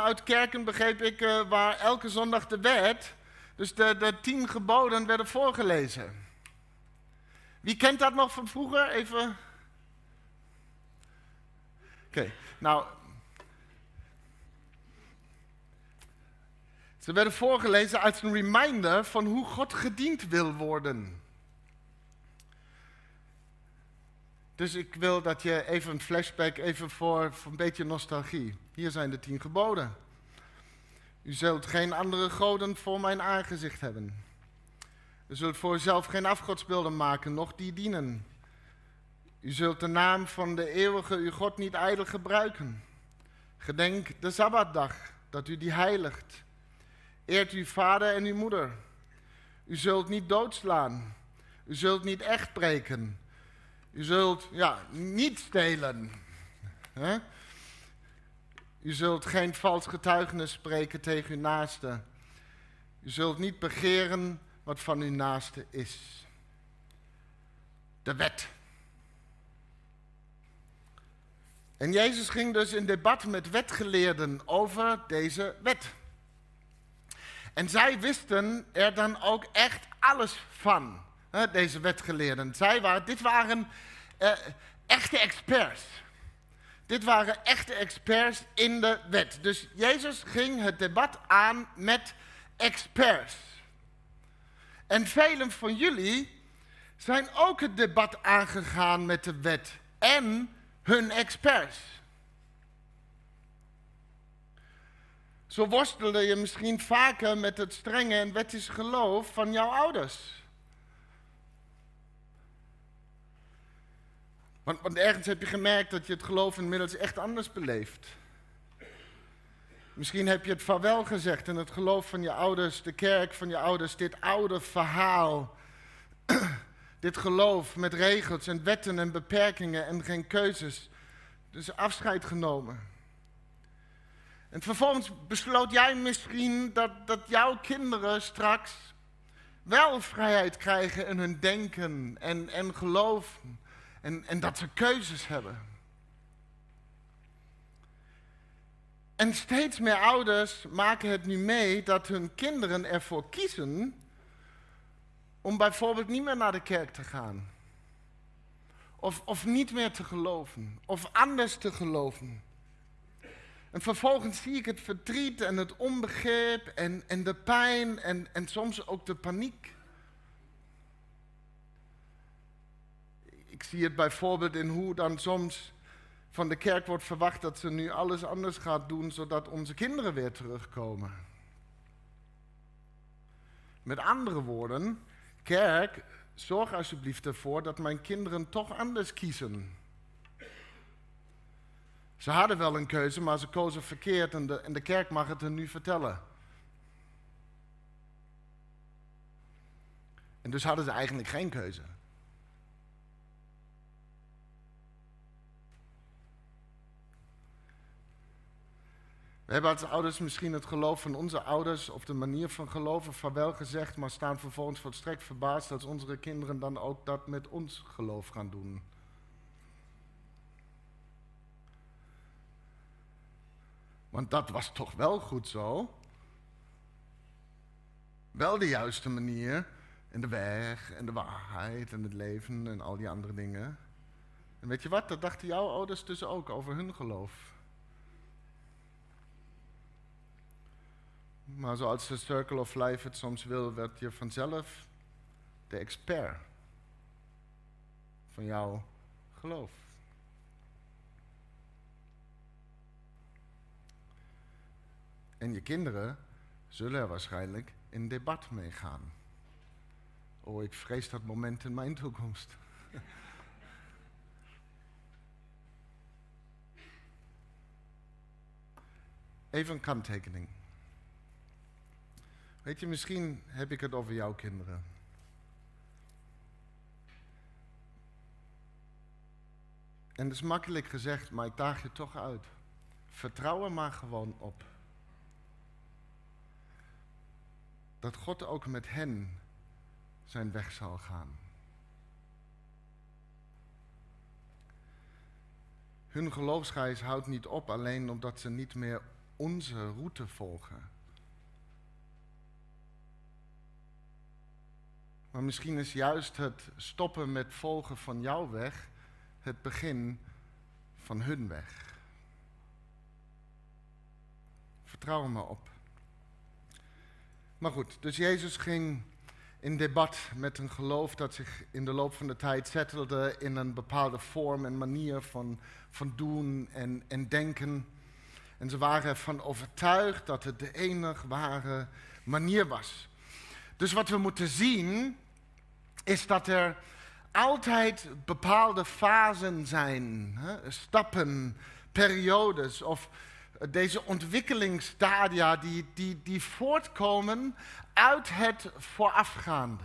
uit kerken, begreep ik, uh, waar elke zondag de wet, dus de, de tien geboden, werden voorgelezen. Wie kent dat nog van vroeger? Even. Oké, nou. Ze werden voorgelezen als een reminder van hoe God gediend wil worden. Dus ik wil dat je even een flashback, even voor, een beetje nostalgie. Hier zijn de tien geboden. U zult geen andere goden voor mijn aangezicht hebben. U zult voor uzelf geen afgodsbeelden maken, noch die dienen. U zult de naam van de eeuwige uw God niet ijdel gebruiken. Gedenk de Sabbatdag, dat u die heiligt. Eert uw vader en uw moeder. U zult niet doodslaan. U zult niet echt breken. U zult ja, niet stelen. U zult geen vals getuigenis spreken tegen uw naaste. U zult niet begeren wat van uw naaste is. De wet. En Jezus ging dus in debat met wetgeleerden over deze wet. En zij wisten er dan ook echt alles van, deze wetgeleerden. Zij waren, dit waren uh, echte experts. Dit waren echte experts in de wet. Dus Jezus ging het debat aan met experts. En velen van jullie zijn ook het debat aangegaan met de wet en hun experts. Zo worstelde je misschien vaker met het strenge en wettische geloof van jouw ouders. Want, ergens heb je gemerkt dat je het geloof inmiddels echt anders beleeft. Misschien heb je het vaarwel gezegd en het geloof van je ouders, de kerk van je ouders, dit oude verhaal. dit geloof met regels en wetten en beperkingen en geen keuzes. Dus afscheid genomen. En vervolgens besloot jij misschien dat, dat jouw kinderen straks wel vrijheid krijgen in hun denken en, en geloof. En, en dat ze keuzes hebben. En steeds meer ouders maken het nu mee dat hun kinderen ervoor kiezen om bijvoorbeeld niet meer naar de kerk te gaan. Of, of niet meer te geloven. Of anders te geloven. En vervolgens zie ik het verdriet en het onbegrip en, en de pijn en, en soms ook de paniek. Ik zie het bijvoorbeeld in hoe dan soms van de kerk wordt verwacht dat ze nu alles anders gaat doen, zodat onze kinderen weer terugkomen. Met andere woorden, kerk, zorg alsjeblieft ervoor dat mijn kinderen toch anders kiezen. Ze hadden wel een keuze, maar ze kozen verkeerd en de, de kerk mag het hen nu vertellen. En dus hadden ze eigenlijk geen keuze. Hebben als ouders misschien het geloof van onze ouders of de manier van geloven van wel gezegd, maar staan vervolgens volstrekt verbaasd dat onze kinderen dan ook dat met ons geloof gaan doen. Want dat was toch wel goed zo? Wel de juiste manier en de weg en de waarheid en het leven en al die andere dingen. En weet je wat, dat dachten jouw ouders dus ook over hun geloof. Maar zoals de Circle of Life het soms wil, werd je vanzelf de expert van jouw geloof. En je kinderen zullen er waarschijnlijk in debat mee gaan. Oh, ik vrees dat moment in mijn toekomst. Even een kanttekening. Weet je, misschien heb ik het over jouw kinderen. En dat is makkelijk gezegd, maar ik daag je toch uit. Vertrouw er maar gewoon op. Dat God ook met hen zijn weg zal gaan. Hun geloofsreis houdt niet op alleen omdat ze niet meer onze route volgen. Maar misschien is juist het stoppen met volgen van jouw weg het begin van hun weg. Vertrouw me op. Maar goed, dus Jezus ging in debat met een geloof dat zich in de loop van de tijd settelde in een bepaalde vorm en manier van, van doen en, en denken. En ze waren ervan overtuigd dat het de enige ware manier was. Dus wat we moeten zien is dat er altijd bepaalde fasen zijn, hè? stappen, periodes of deze ontwikkelingsstadia die, die, die voortkomen uit het voorafgaande.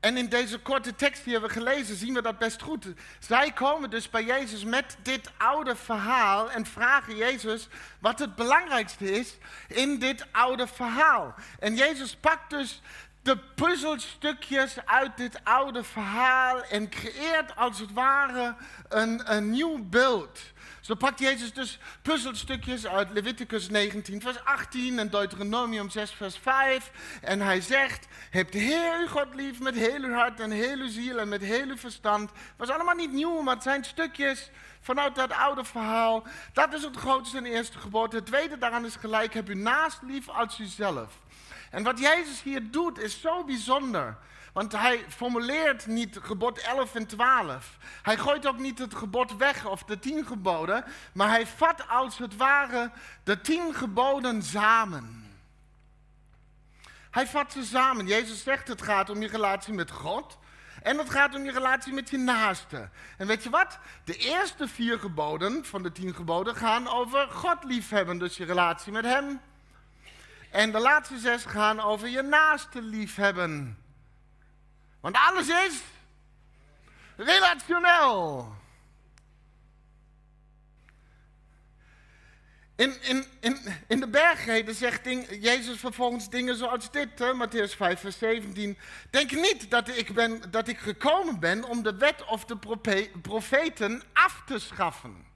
En in deze korte tekst die we gelezen zien we dat best goed. Zij komen dus bij Jezus met dit oude verhaal en vragen Jezus wat het belangrijkste is in dit oude verhaal. En Jezus pakt dus de puzzelstukjes uit dit oude verhaal en creëert als het ware een, een nieuw beeld. Zo pakt Jezus dus puzzelstukjes uit Leviticus 19, vers 18 en Deuteronomium 6, vers 5. En hij zegt, heb de Heer uw God lief met heel uw hart en heel uw ziel en met heel uw verstand. Was allemaal niet nieuw, maar het zijn stukjes vanuit dat oude verhaal. Dat is het grootste en eerste gebod. Het tweede daaraan is gelijk, heb u naast lief als uzelf. En wat Jezus hier doet is zo bijzonder. Want hij formuleert niet gebod 11 en 12. Hij gooit ook niet het gebod weg of de tien geboden. Maar hij vat als het ware de tien geboden samen. Hij vat ze samen. Jezus zegt het gaat om je relatie met God. En het gaat om je relatie met je naaste. En weet je wat? De eerste vier geboden van de tien geboden gaan over God liefhebben. Dus je relatie met hem. En de laatste zes gaan over je naaste liefhebben. Want alles is relationeel. In, in, in, in de bergreden zegt Jezus vervolgens dingen zoals dit, hè, Matthäus 5, vers 17. Denk niet dat ik, ben, dat ik gekomen ben om de wet of de profeten af te schaffen.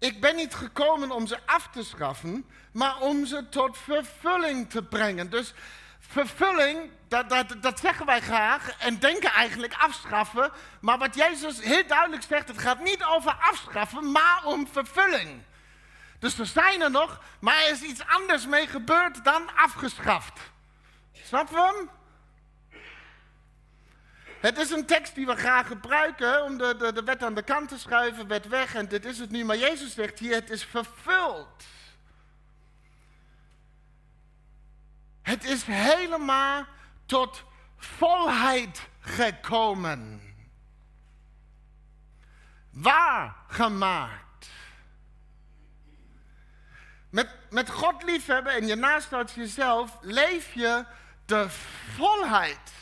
Ik ben niet gekomen om ze af te schaffen, maar om ze tot vervulling te brengen. Dus vervulling, dat, dat, dat zeggen wij graag en denken eigenlijk afschaffen. Maar wat Jezus heel duidelijk zegt, het gaat niet over afschaffen, maar om vervulling. Dus er zijn er nog, maar er is iets anders mee gebeurd dan afgeschaft. Snap je? Het is een tekst die we graag gebruiken om de, de, de wet aan de kant te schuiven, wet weg en dit is het nu. Maar Jezus zegt hier, het is vervuld. Het is helemaal tot volheid gekomen. Waar gemaakt. Met, met God liefhebben en je naast jezelf leef je de volheid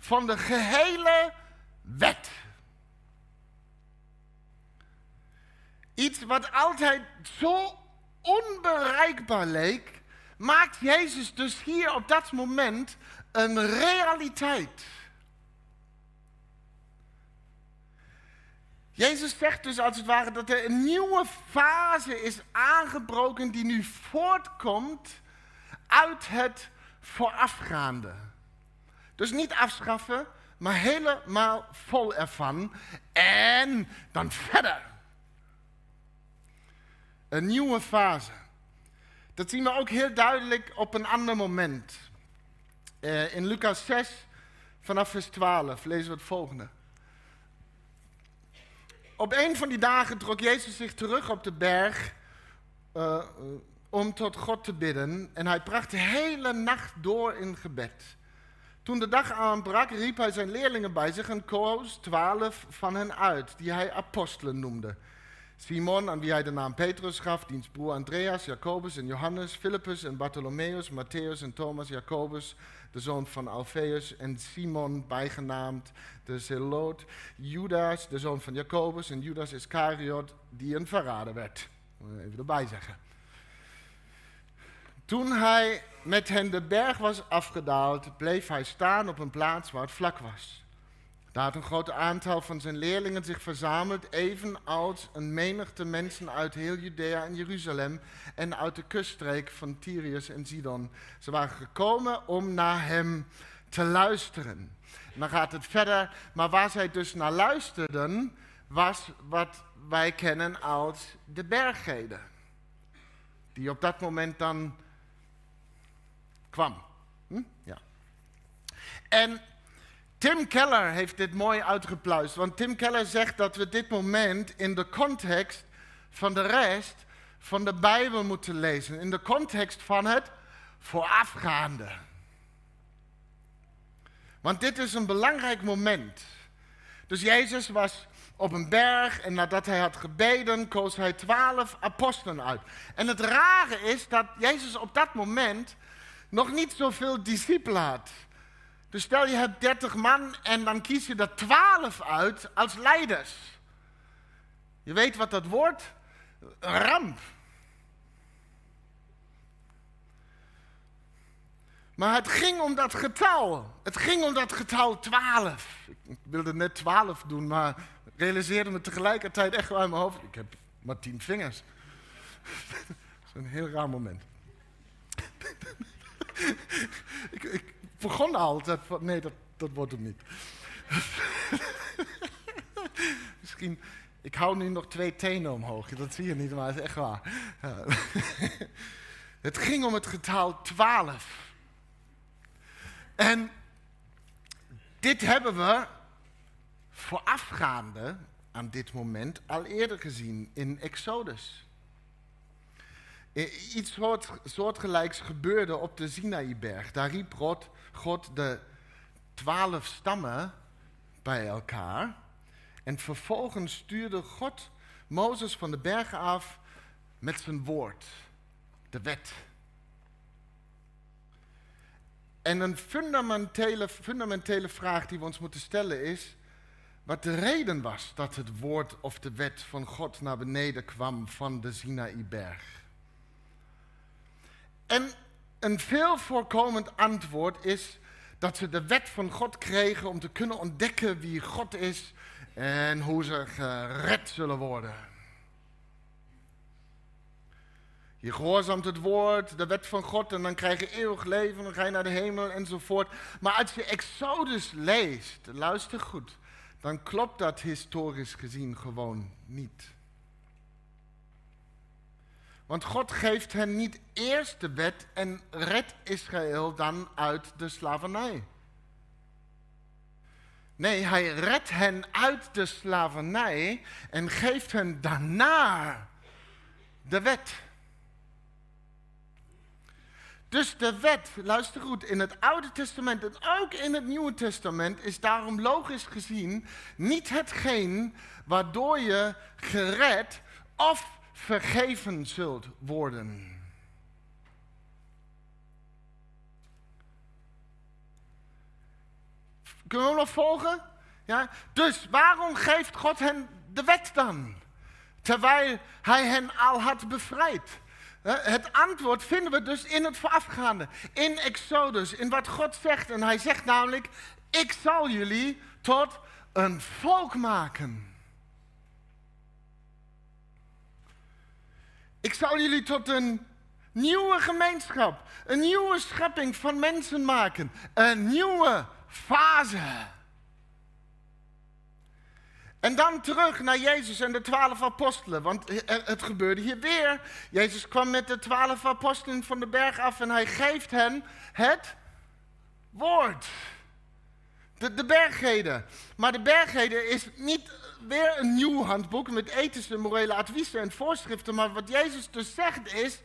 van de gehele wet. Iets wat altijd zo onbereikbaar leek, maakt Jezus dus hier op dat moment een realiteit. Jezus zegt dus als het ware dat er een nieuwe fase is aangebroken die nu voortkomt uit het voorafgaande. Dus niet afschaffen, maar helemaal vol ervan. En dan verder. Een nieuwe fase. Dat zien we ook heel duidelijk op een ander moment. Uh, in Lucas 6, vanaf vers 12, lezen we het volgende. Op een van die dagen trok Jezus zich terug op de berg uh, om tot God te bidden. En hij bracht de hele nacht door in gebed. Toen de dag aanbrak, riep hij zijn leerlingen bij zich en koos twaalf van hen uit, die hij apostelen noemde. Simon, aan wie hij de naam Petrus gaf, diens broer Andreas, Jacobus en Johannes, Philippus en Bartholomeus, Matthäus en Thomas, Jacobus, de zoon van Alpheus, en Simon, bijgenaamd de Zeloot, Judas, de zoon van Jacobus, en Judas Iscariot, die een verrader werd. Even erbij zeggen. Toen hij met hen de berg was afgedaald, bleef hij staan op een plaats waar het vlak was. Daar had een groot aantal van zijn leerlingen zich verzameld, evenals een menigte mensen uit heel Judea en Jeruzalem en uit de kuststreek van Tyrus en Sidon. Ze waren gekomen om naar hem te luisteren. En dan gaat het verder, maar waar zij dus naar luisterden, was wat wij kennen als de berggeden. Die op dat moment dan kwam. Hm? Ja. En Tim Keller heeft dit mooi uitgepluist. Want Tim Keller zegt dat we dit moment in de context van de rest van de Bijbel moeten lezen. In de context van het voorafgaande. Want dit is een belangrijk moment. Dus Jezus was op een berg en nadat hij had gebeden, koos hij twaalf apostelen uit. En het rare is dat Jezus op dat moment nog niet zoveel discipelen had. Dus stel je hebt 30 man en dan kies je er 12 uit als leiders. Je weet wat dat wordt? Ramp. Maar het ging om dat getal. Het ging om dat getal 12. Ik wilde net 12 doen, maar realiseerde me tegelijkertijd echt wel mijn hoofd. Ik heb maar 10 vingers. dat is een heel raar moment. Ik, ik, begon al. Dat, nee, dat, dat wordt hem niet. Misschien, ik hou nu nog twee tenen omhoog. Dat zie je niet, maar het is echt waar. het ging om het getal 12. En dit hebben we voorafgaande aan dit moment al eerder gezien in Exodus. Iets soort, soortgelijks gebeurde op de Sinaïberg. Daar riep God, God de twaalf stammen bij elkaar. En vervolgens stuurde God Mozes van de bergen af met zijn woord, de wet. En een fundamentele, fundamentele vraag die we ons moeten stellen is, wat de reden was dat het woord of de wet van God naar beneden kwam van de Sinaïberg. En een veel voorkomend antwoord is dat ze de wet van God kregen om te kunnen ontdekken wie God is en hoe ze gered zullen worden. Je gehoorzaamt het woord, de wet van God en dan krijg je eeuwig leven, dan ga je naar de hemel enzovoort. Maar als je Exodus leest, luister goed, dan klopt dat historisch gezien gewoon niet. Want God geeft hen niet eerst de wet en redt Israël dan uit de slavernij. Nee, hij redt hen uit de slavernij en geeft hen daarna de wet. Dus de wet, luister goed, in het Oude Testament en ook in het Nieuwe Testament is daarom logisch gezien niet hetgeen waardoor je gered of vergeven zult worden. Kunnen we nog volgen? Ja? Dus waarom geeft God hen de wet dan? Terwijl hij hen al had bevrijd. Het antwoord vinden we dus in het voorafgaande. In Exodus, in wat God zegt. En hij zegt namelijk, ik zal jullie tot een volk maken. Ik zal jullie tot een nieuwe gemeenschap, een nieuwe schepping van mensen maken. Een nieuwe fase. En dan terug naar Jezus en de twaalf apostelen, want het gebeurde hier weer. Jezus kwam met de twaalf apostelen van de berg af en hij geeft hen het woord. De, de bergheden. Maar de bergheden is niet weer een nieuw handboek met ethische morele adviezen en voorschriften. Maar wat Jezus dus zegt is,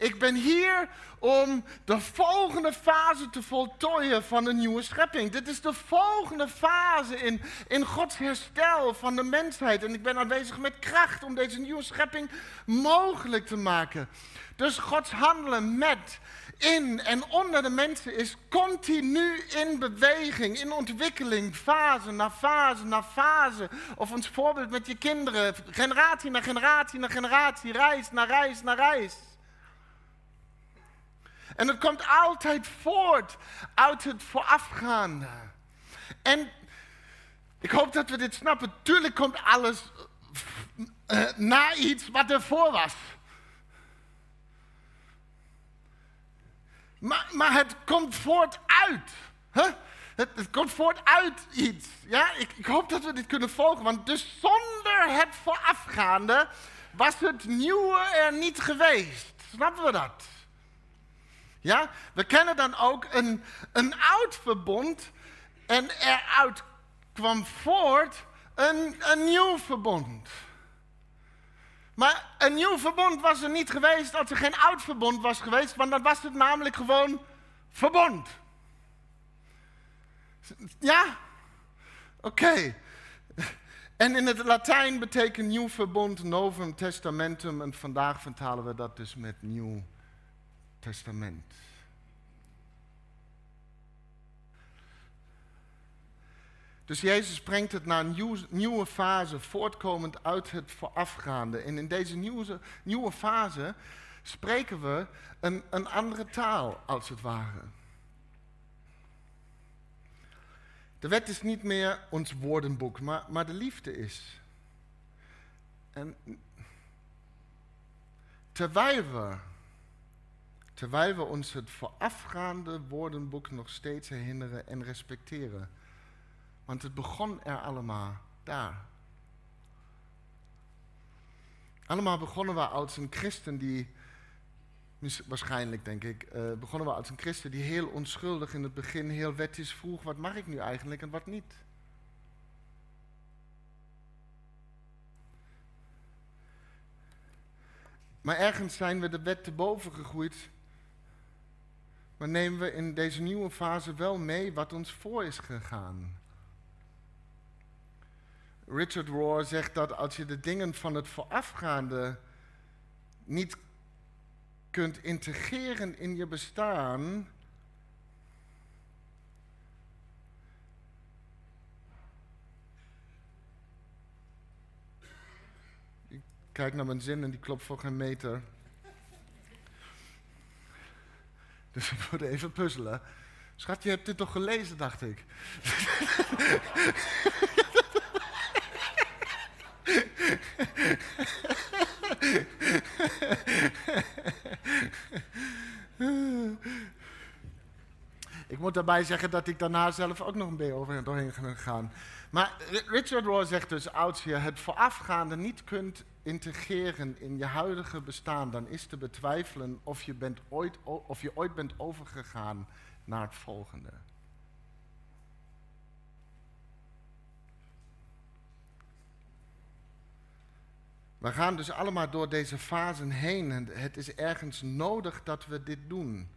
ik ben hier om de volgende fase te voltooien van de nieuwe schepping. Dit is de volgende fase in, in Gods herstel van de mensheid. En ik ben aanwezig met kracht om deze nieuwe schepping mogelijk te maken. Dus Gods handelen met in en onder de mensen is continu in beweging, in ontwikkeling, fase na fase na fase. Of ons voorbeeld met je kinderen, generatie na generatie na generatie, reis na reis na reis. En het komt altijd voort uit het voorafgaande. En Ik hoop dat we dit snappen. Tuurlijk komt alles uh, na iets wat ervoor was. Maar, het komt voort uit. Het, het, komt voort uit iets. Ja? Ik, ik, hoop dat we dit kunnen volgen. Want dus zonder het voorafgaande was het nieuwe er niet geweest. Snappen we dat? Ja? We kennen dan ook een, een oud verbond. En eruit kwam voort een, een nieuw verbond. Maar een nieuw verbond was er niet geweest als er geen oud verbond was geweest, want dan was het namelijk gewoon verbond. Ja? Oké. En in het Latijn betekent nieuw verbond novum testamentum en vandaag vertalen we dat dus met nieuw testament. Dus Jezus brengt het naar een nieuwe fase, voortkomend uit het voorafgaande. En in deze nieuwe, nieuwe fase spreken we een, een andere taal, als het ware. De wet is niet meer ons woordenboek, maar, maar de liefde is. En terwijl we, terwijl we ons het voorafgaande woordenboek nog steeds herinneren en respecteren want het begon er allemaal daar. Allemaal begonnen we als een christen die, waarschijnlijk denk ik, uh, begonnen we als een christen die heel onschuldig in het begin heel wettisch vroeg, wat mag ik nu eigenlijk en wat niet? Maar ergens zijn we de wet te boven gegroeid. Maar nemen we in deze nieuwe fase wel mee wat ons voor is gegaan. Richard Rohr zegt dat als je de dingen van het voorafgaande niet kunt integreren in je bestaan, Ik kijk naar mijn zin en die klopt voor geen meter. Dus ik moet even puzzelen. Schat, je hebt dit toch gelezen, dacht ik. Moet daarbij zeggen dat ik daarna zelf ook nog een beetje over doorheen gegaan. Maar Richard Rohr zegt dus, als je het voorafgaande niet kunt integreren in je huidige bestaan, dan is te betwijfelen of je, bent ooit, of je ooit bent overgegaan naar het volgende. We gaan dus allemaal door deze fasen heen en het is ergens nodig dat we dit doen.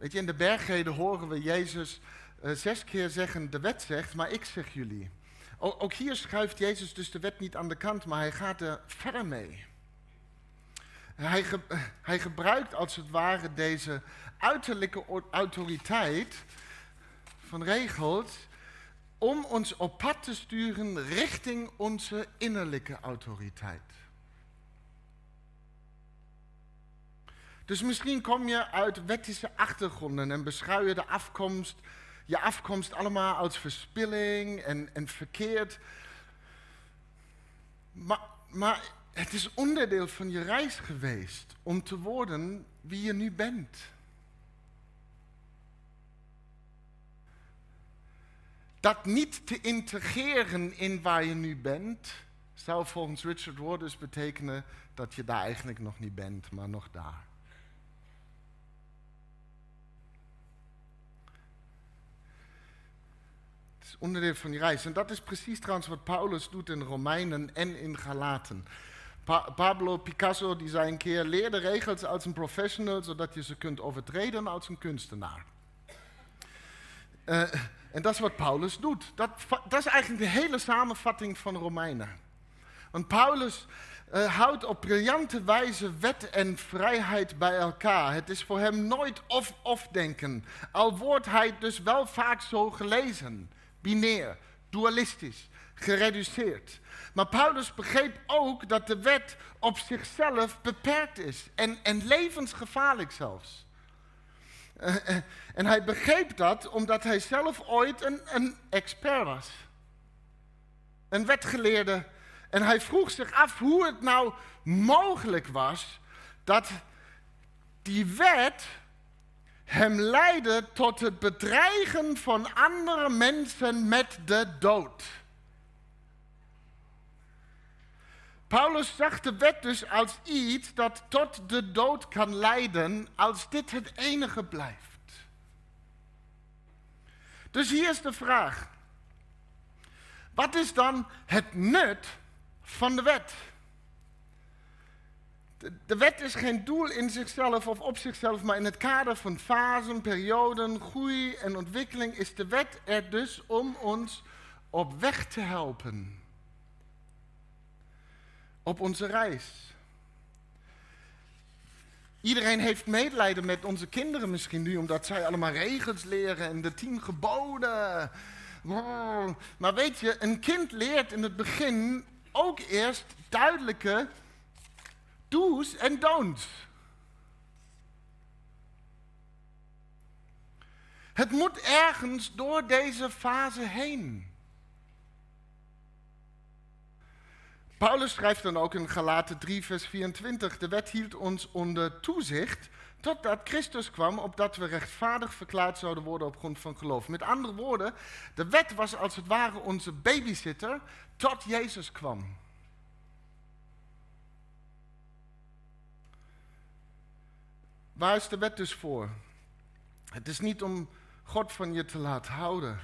Weet je, in de bergreden horen we Jezus uh, zes keer zeggen, de wet zegt, maar ik zeg jullie. ook hier schuift Jezus dus de wet niet aan de kant, maar hij gaat er verder mee. Hij, hij gebruikt als het ware deze uiterlijke autoriteit van regels om ons op pad te sturen richting onze innerlijke autoriteit. Dus misschien kom je uit wettische achtergronden en beschouw je de afkomst, je afkomst allemaal als verspilling en, en verkeerd. Maar, maar het is onderdeel van je reis geweest om te worden wie je nu bent. Dat niet te integreren in waar je nu bent, zou volgens Richard Waters betekenen dat je daar eigenlijk nog niet bent, maar nog daar. Onderdeel van die reis. En dat is precies trouwens wat Paulus doet in Romeinen en in Galaten. Pablo Picasso die zei een keer, leer de regels als een professional, zodat je ze kunt overtreden als een kunstenaar. Uh, en dat is wat Paulus doet. Dat, is eigenlijk de hele samenvatting van Romeinen. Want Paulus uh, houdt op briljante wijze wet en vrijheid bij elkaar. Het is voor hem nooit of-of denken. Al wordt hij dus wel vaak zo gelezen. Binair, dualistisch, gereduceerd. Maar Paulus begreep ook dat de wet op zichzelf beperkt is. En, en levensgevaarlijk zelfs. Eh, eh, en hij begreep dat omdat hij zelf ooit een, een expert was. een wetgeleerde. En hij vroeg zich af hoe het nou mogelijk was dat die wet hem leidde tot het bedreigen van andere mensen met de dood. Paulus zag de wet dus als iets dat tot de dood kan leiden als dit het enige blijft. Dus hier is de vraag. Wat is dan het nut van de wet? De, wet is geen doel in zichzelf of op zichzelf, maar in het kader van fasen, perioden, groei en ontwikkeling is de wet er dus om ons op weg te helpen. Op onze reis. Iedereen heeft medelijden met onze kinderen misschien nu, omdat zij allemaal regels leren en de tien geboden. Maar weet je, een kind leert in het begin ook eerst duidelijke do's en don'ts. Het moet ergens door deze fase heen. Paulus schrijft dan ook in Galaten 3, vers 24: De wet hield ons onder toezicht totdat Christus kwam, opdat we rechtvaardig verklaard zouden worden op grond van geloof. Met andere woorden, de wet was als het ware onze babysitter tot Jezus kwam. Waar is de wet dus voor? Het is niet om God van je te laten houden.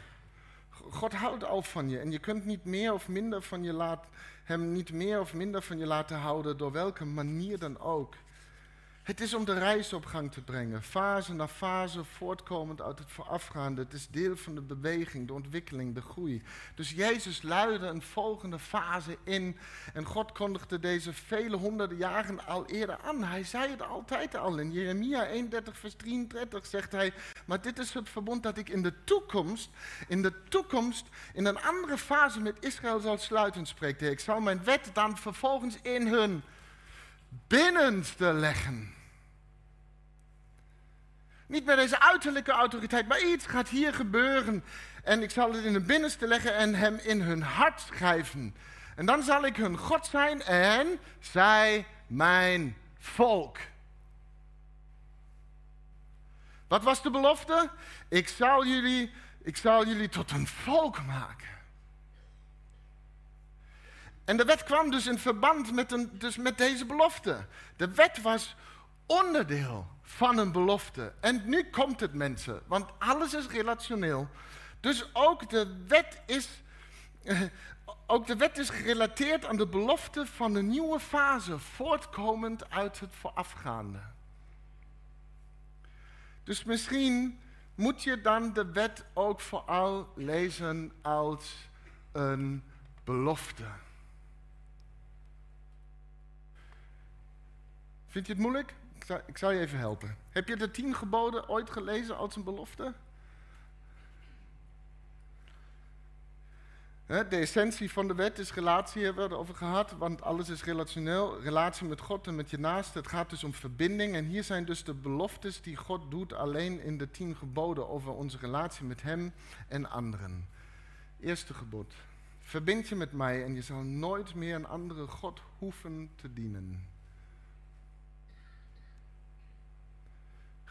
God houdt al van je en je kunt niet meer of minder van je laten, hem niet meer of minder van je laten houden door welke manier dan ook. Het is om de reis op gang te brengen, fase na fase, voortkomend uit het voorafgaande. Het is deel van de beweging, de ontwikkeling, de groei. Dus Jezus luidde een volgende fase in en God kondigde deze vele honderden jaren al eerder aan. Hij zei het altijd al. In Jeremia 31, vers 33 zegt hij, maar dit is het verbond dat ik in de toekomst, in de toekomst, in een andere fase met Israël zal sluiten, spreekt hij. Ik zal mijn wet dan vervolgens in hun binnenste leggen. Niet met deze uiterlijke autoriteit, maar iets gaat hier gebeuren. En ik zal het in hun binnenste leggen en hem in hun hart schrijven. En dan zal ik hun God zijn en zij mijn volk. Wat was de belofte? Ik zal jullie, ik zal jullie tot een volk maken. En de wet kwam dus in verband met, een, dus met deze belofte. De wet was onderdeel van een belofte. En nu komt het mensen, want alles is relationeel. Dus ook de wet is, eh, ook de wet is gerelateerd aan de belofte van de nieuwe fase, voortkomend uit het voorafgaande. Dus misschien moet je dan de wet ook vooral lezen als een belofte. Vind je het moeilijk? Ik zal, je even helpen. Heb je de tien geboden ooit gelezen als een belofte? De essentie van de wet is relatie, hebben we het over gehad, want alles is relationeel. Relatie met God en met je naaste. Het gaat dus om verbinding. En hier zijn dus de beloftes die God doet alleen in de tien geboden over onze relatie met Hem en anderen. Eerste gebod. Verbind je met mij en je zal nooit meer een andere God hoeven te dienen.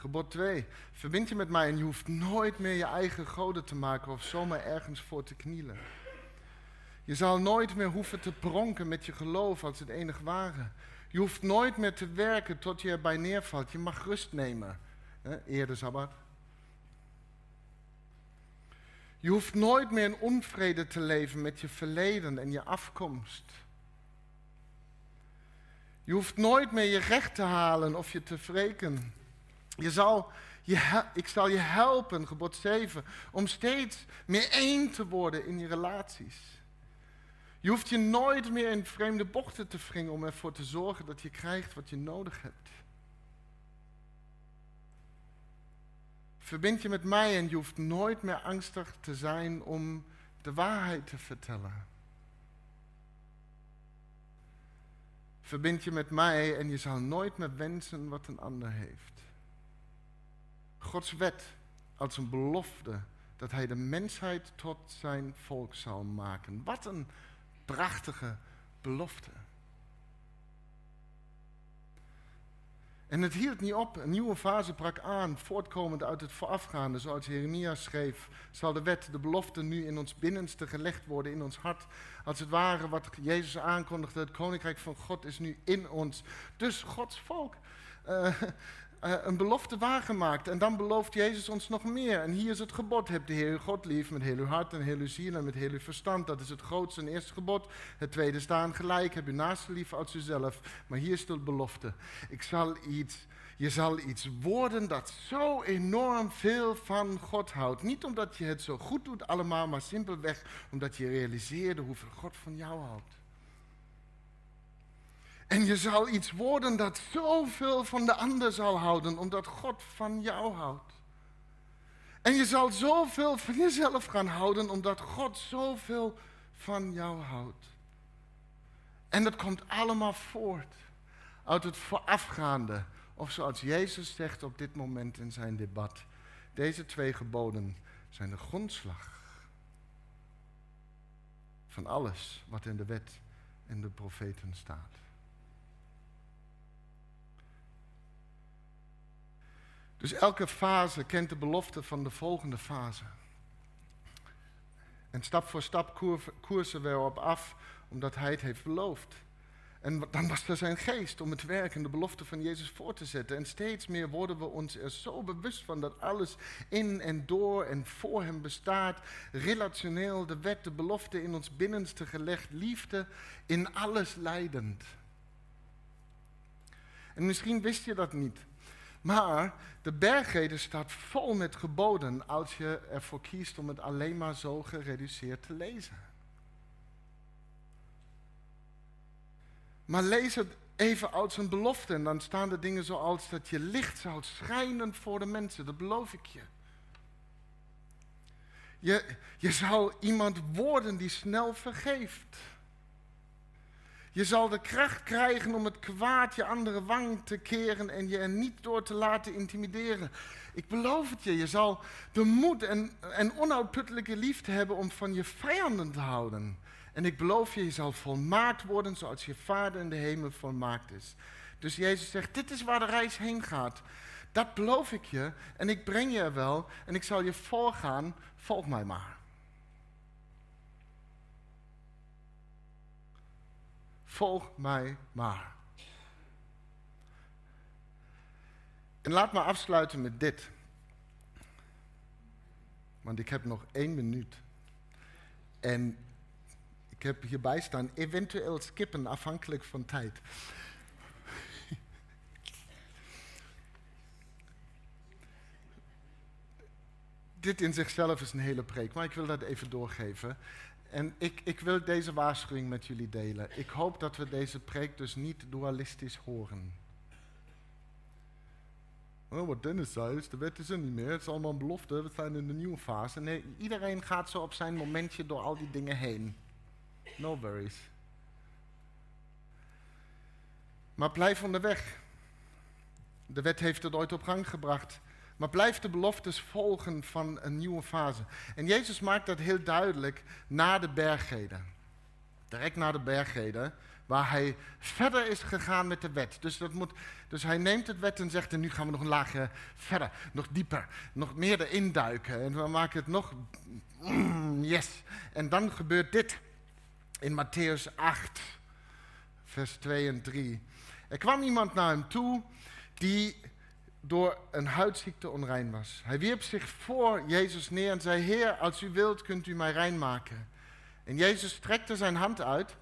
Gebod 2. Verbind je met mij en je hoeft nooit meer je eigen goden te maken of zomaar ergens voor te knielen. Je zal nooit meer hoeven te pronken met je geloof als het enig ware. Je hoeft nooit meer te werken tot je erbij neervalt. Je mag rust nemen. Eerder Sabbat. Je hoeft nooit meer in onvrede te leven met je verleden en je afkomst. Je hoeft nooit meer je recht te halen of je te wreken. Je zal je, ik zal je helpen, gebod 7, om steeds meer één te worden in je relaties. Je hoeft je nooit meer in vreemde bochten te wringen om ervoor te zorgen dat je krijgt wat je nodig hebt. Verbind je met mij en je hoeft nooit meer angstig te zijn om de waarheid te vertellen. Verbind je met mij en je zal nooit meer wensen wat een ander heeft. Gods wet als een belofte dat hij de mensheid tot zijn volk zal maken. Wat een prachtige belofte. En het hield niet op. Een nieuwe fase brak aan, voortkomend uit het voorafgaande. Zoals Jeremia schreef, zal de wet, de belofte nu in ons binnenste gelegd worden, in ons hart. Als het ware wat Jezus aankondigde, het koninkrijk van God is nu in ons. Dus Gods volk. Uh, uh, een belofte waargemaakt. En dan belooft Jezus ons nog meer. En hier is het gebod. Heb de Heer God lief met heel uw hart en heel uw ziel en met heel uw verstand. Dat is het grootste en eerste gebod. Het tweede staan gelijk. Heb uw naaste lief als uzelf. Maar hier is de belofte. Ik zal iets, je zal iets worden dat zo enorm veel van God houdt. Niet omdat je het zo goed doet allemaal, maar simpelweg omdat je realiseerde hoeveel God van jou houdt. En je zal iets worden dat zoveel van de ander zal houden, omdat God van jou houdt. En je zal zoveel van jezelf gaan houden, omdat God zoveel van jou houdt. En dat komt allemaal voort uit het voorafgaande. Of zoals Jezus zegt op dit moment in zijn debat. Deze twee geboden zijn de grondslag van alles wat in de wet en de profeten staat. Dus elke fase kent de belofte van de volgende fase. En stap voor stap koersen we erop af, omdat hij het heeft beloofd. En dan was er zijn geest om het werk en de belofte van Jezus voor te zetten. En steeds meer worden we ons er zo bewust van dat alles in en door en voor hem bestaat. Relationeel, de wet, de belofte in ons binnenste gelegd, liefde in alles leidend. En misschien wist je dat niet. Maar de bergreden staat vol met geboden als je ervoor kiest om het alleen maar zo gereduceerd te lezen. Maar lees het even als een belofte en dan staan er dingen zoals dat je licht zou schijnen voor de mensen, dat beloof ik je. Je, je zou iemand worden die snel vergeeft. Je zal de kracht krijgen om het kwaad je andere wang te keren en je er niet door te laten intimideren. Ik beloof het je, je zal de moed en, en onuitputtelijke liefde hebben om van je vijanden te houden. En ik beloof je, je zal volmaakt worden zoals je Vader in de hemel volmaakt is. Dus Jezus zegt, dit is waar de reis heen gaat. Dat beloof ik je en ik breng je er wel en ik zal je voorgaan, volg mij maar. Volg mij maar. En laat me afsluiten met dit. Want ik heb nog één minuut. En ik heb hierbij staan, eventueel skippen afhankelijk van tijd. dit in zichzelf is een hele preek, maar ik wil dat even doorgeven. En ik, ik wil deze waarschuwing met jullie delen. Ik hoop dat we deze preek dus niet dualistisch horen. Oh, wat Dennis zei, de wet is er niet meer. Het is allemaal een belofte. We zijn in de nieuwe fase. Nee, iedereen gaat zo op zijn momentje door al die dingen heen. No worries. Maar blijf onderweg. De wet heeft het ooit op gang gebracht. Maar blijf de beloftes volgen van een nieuwe fase. En Jezus maakt dat heel duidelijk na de bergreden. Direct na de bergreden, waar hij verder is gegaan met de wet. Dus, dat moet, dus hij neemt het wet en zegt, en nu gaan we nog een laagje verder, nog dieper, nog meer erin duiken. En we maken het nog, yes. En dan gebeurt dit in Matthäus 8, vers 2 en 3. Er kwam iemand naar hem toe die door een huidziekte onrein was. Hij wierp zich voor Jezus neer en zei: Heer, als u wilt, kunt u mij rein maken. En Jezus strekte zijn hand uit,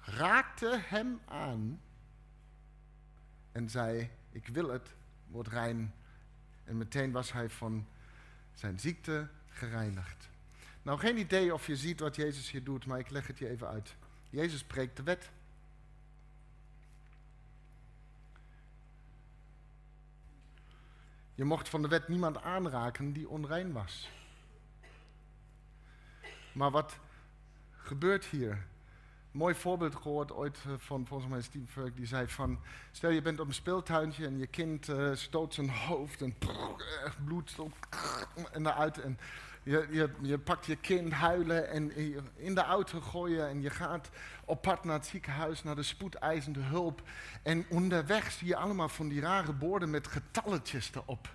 raakte hem aan en zei: Ik wil het, word rein. En meteen was hij van zijn ziekte gereinigd. Nou, geen idee of je ziet wat Jezus hier doet, maar ik leg het je even uit. Jezus spreekt de wet. Je mocht van de wet niemand aanraken die onrein was. Maar wat gebeurt hier? Mooi voorbeeld gehoord ooit eh, van volgens mij Steve Furk, die zei van, stel je bent op een speeltuintje en je kind uh, stoot zijn hoofd en bloed en eruit en Je, je, je pakt je kind huilen en in de auto gooien en je gaat op pad naar het ziekenhuis, naar de spoedeisende hulp. En onderweg zie je allemaal van die rare borden met getalletjes erop.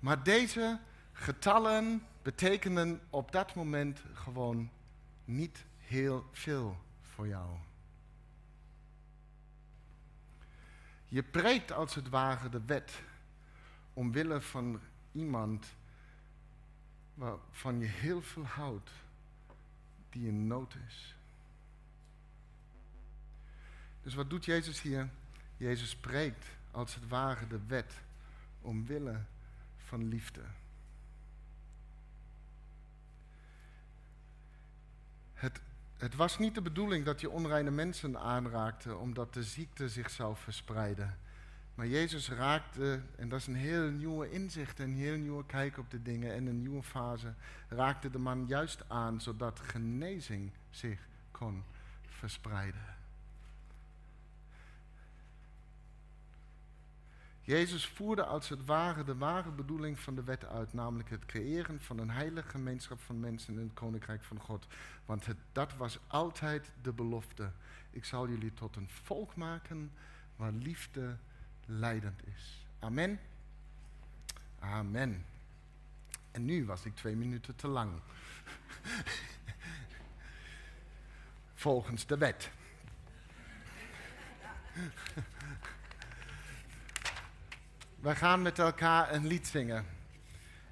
Maar deze getallen betekenen op dat moment gewoon niet heel veel voor jou. Je preekt als het ware de wet omwille van iemand waarvan je heel veel houdt, die in nood is. Dus wat doet Jezus hier? Jezus spreekt als het ware de wet omwille van liefde. Het, het was niet de bedoeling dat je onreine mensen aanraakte, omdat de ziekte zich zou verspreiden. Maar Jezus raakte, en dat is een heel nieuwe inzicht, een heel nieuwe kijk op de dingen en een nieuwe fase, raakte de man juist aan, zodat genezing zich kon verspreiden. Jezus voerde als het ware de ware bedoeling van de wet uit, namelijk het creëren van een heilige gemeenschap van mensen in het koninkrijk van God. Want dat was altijd de belofte. Ik zal jullie tot een volk maken waar liefde leidend is. Amen. Amen. En nu was ik twee minuten te lang. Volgens de wet. Wij gaan met elkaar een lied zingen.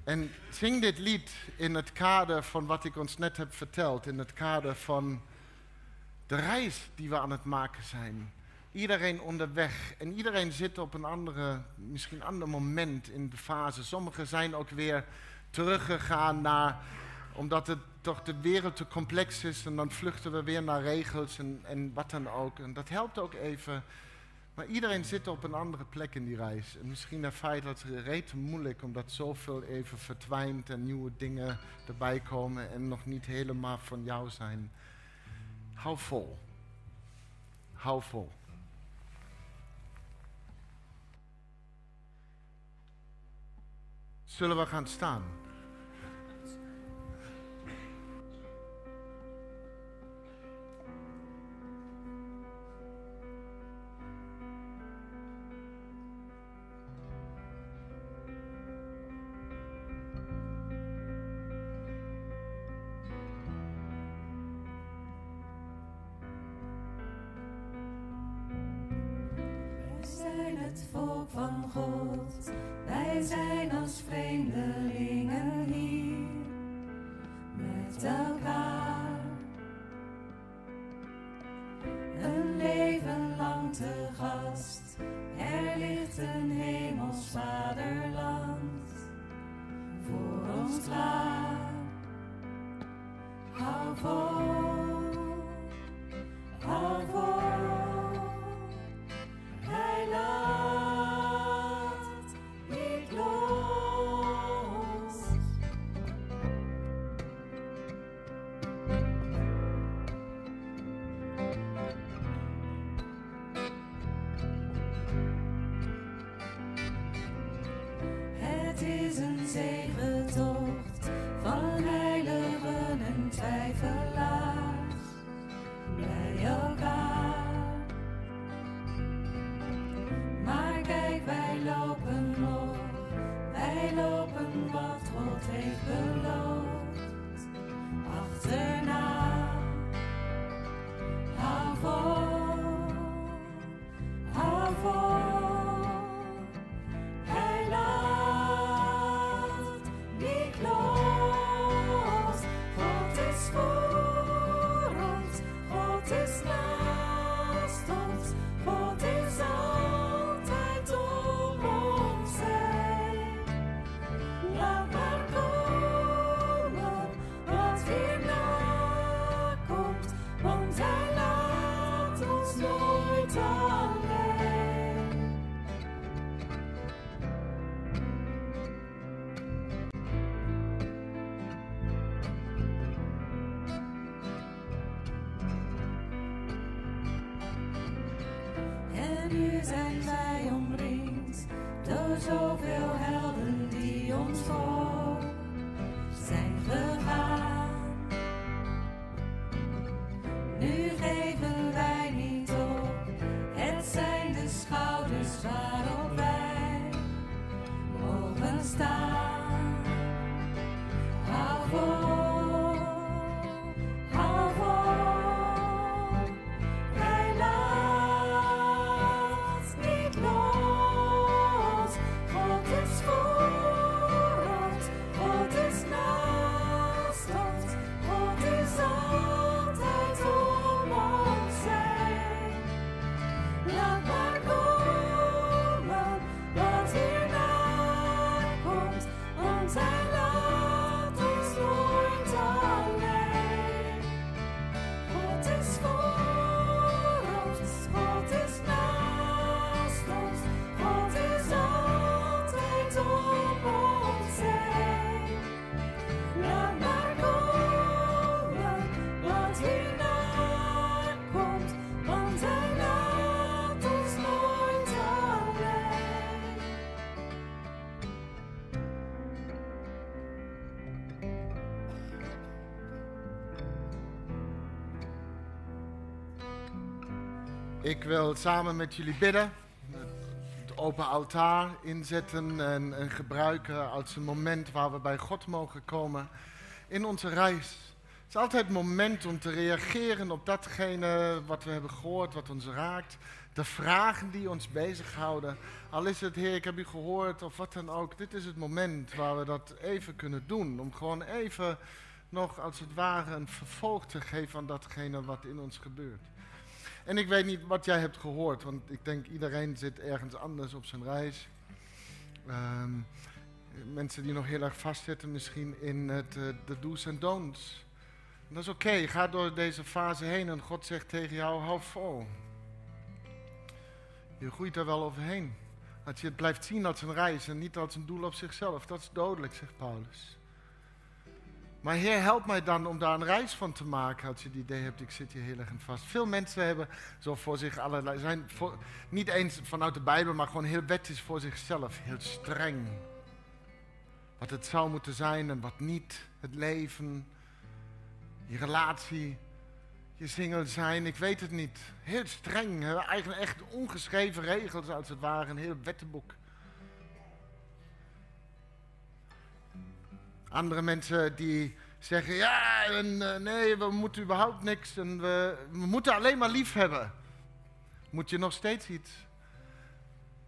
En zing dit lied in het kader van wat ik ons net heb verteld. In het kader van de reis die we aan het maken zijn. Iedereen onderweg. En iedereen zit op een andere, misschien ander moment in de fase. Sommigen zijn ook weer teruggegaan naar, omdat het toch de wereld te complex is. En dan vluchten we weer naar regels en, en wat dan ook. En dat helpt ook even maar iedereen zit op een andere plek in die reis. En misschien het feit dat het reet moeilijk, omdat zoveel even verdwijnt en nieuwe dingen erbij komen en nog niet helemaal van jou zijn. Hou vol. Hou vol. Zullen we gaan staan? het is een zegentocht. Nu zijn wij omringd door zoveel helden die ons voor Ik wil samen met jullie bidden. Het open altaar inzetten en, en gebruiken als een moment waar we bij God mogen komen in onze reis. Het is altijd het moment om te reageren op datgene wat we hebben gehoord, wat ons raakt. De vragen die ons bezighouden. Al is het, Heer, ik heb u gehoord of wat dan ook. Dit is het moment waar we dat even kunnen doen. Om gewoon even nog als het ware een vervolg te geven aan datgene wat in ons gebeurt. En ik weet niet wat jij hebt gehoord, want ik denk iedereen zit ergens anders op zijn reis. Ehm, mensen die nog heel erg vastzitten misschien in het, eh, de do's en don'ts. Dat is oké, ga door deze fase heen en God zegt tegen jou, hou vol. Je groeit er wel overheen. Als je het blijft zien als een reis en niet als een doel op zichzelf, dat is dodelijk, zegt Paulus. Maar Heer, help mij dan om daar een reis van te maken als je het idee hebt, ik zit hier heel erg vast. Veel mensen hebben zo voor zich allerlei, zijn niet eens vanuit de Bijbel, maar gewoon heel wettisch voor zichzelf, heel streng. Wat het zou moeten zijn en wat niet, het leven, je relatie, je single zijn, ik weet het niet. Heel streng, eigenlijk echt ongeschreven regels als het ware, een heel wettenboek. Andere mensen die zeggen, ja, en, eh, nee, we moeten überhaupt niks en we, moeten alleen maar lief hebben. Moet je nog steeds iets?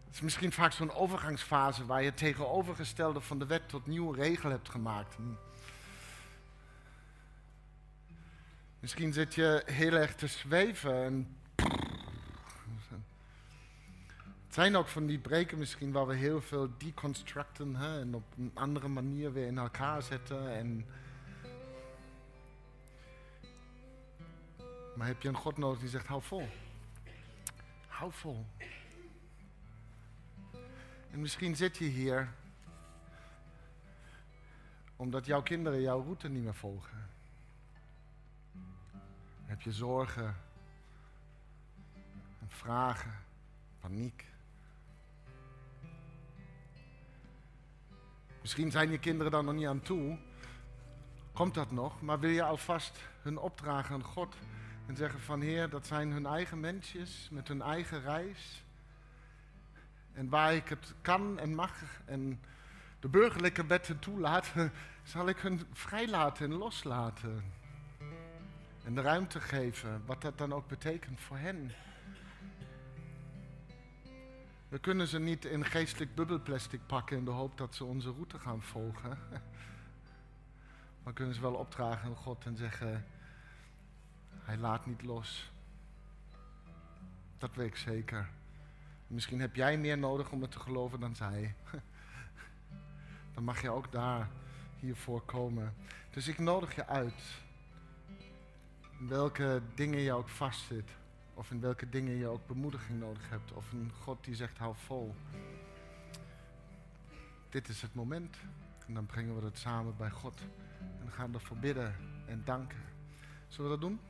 Het is misschien vaak zo'n overgangsfase waar je tegenovergestelde van de wet tot nieuwe regel hebt gemaakt. Hm. Misschien zit je heel erg te zweven en het zijn ook van die breken misschien waar we heel veel deconstructen en op een andere manier weer in elkaar zetten. En maar heb je een God nodig die zegt, hou vol. Hou vol. En misschien zit je hier omdat jouw kinderen jouw route niet meer volgen. Heb je zorgen en vragen, paniek. Misschien zijn je kinderen dan nog niet aan toe. Komt dat nog? Maar wil je alvast hun opdragen aan God en zeggen van Heer, dat zijn hun eigen mensjes met hun eigen reis. En waar ik het kan en mag en de burgerlijke wetten toelaten, zal ik hun vrijlaten en loslaten. En de ruimte geven, wat dat dan ook betekent voor hen. We kunnen ze niet in geestelijk bubbelplastic pakken in de hoop dat ze onze route gaan volgen. Maar kunnen ze wel opdragen aan God en zeggen, hij laat niet los. Dat weet ik zeker. Misschien heb jij meer nodig om het te geloven dan zij. Dan mag je ook daar hiervoor komen. Dus ik nodig je uit. Welke dingen je ook vastzit. Of in welke dingen je ook bemoediging nodig hebt. Of een God die zegt, hou vol. Dit is het moment. En dan brengen we het samen bij God. En gaan we ervoor bidden en danken. Zullen we dat doen?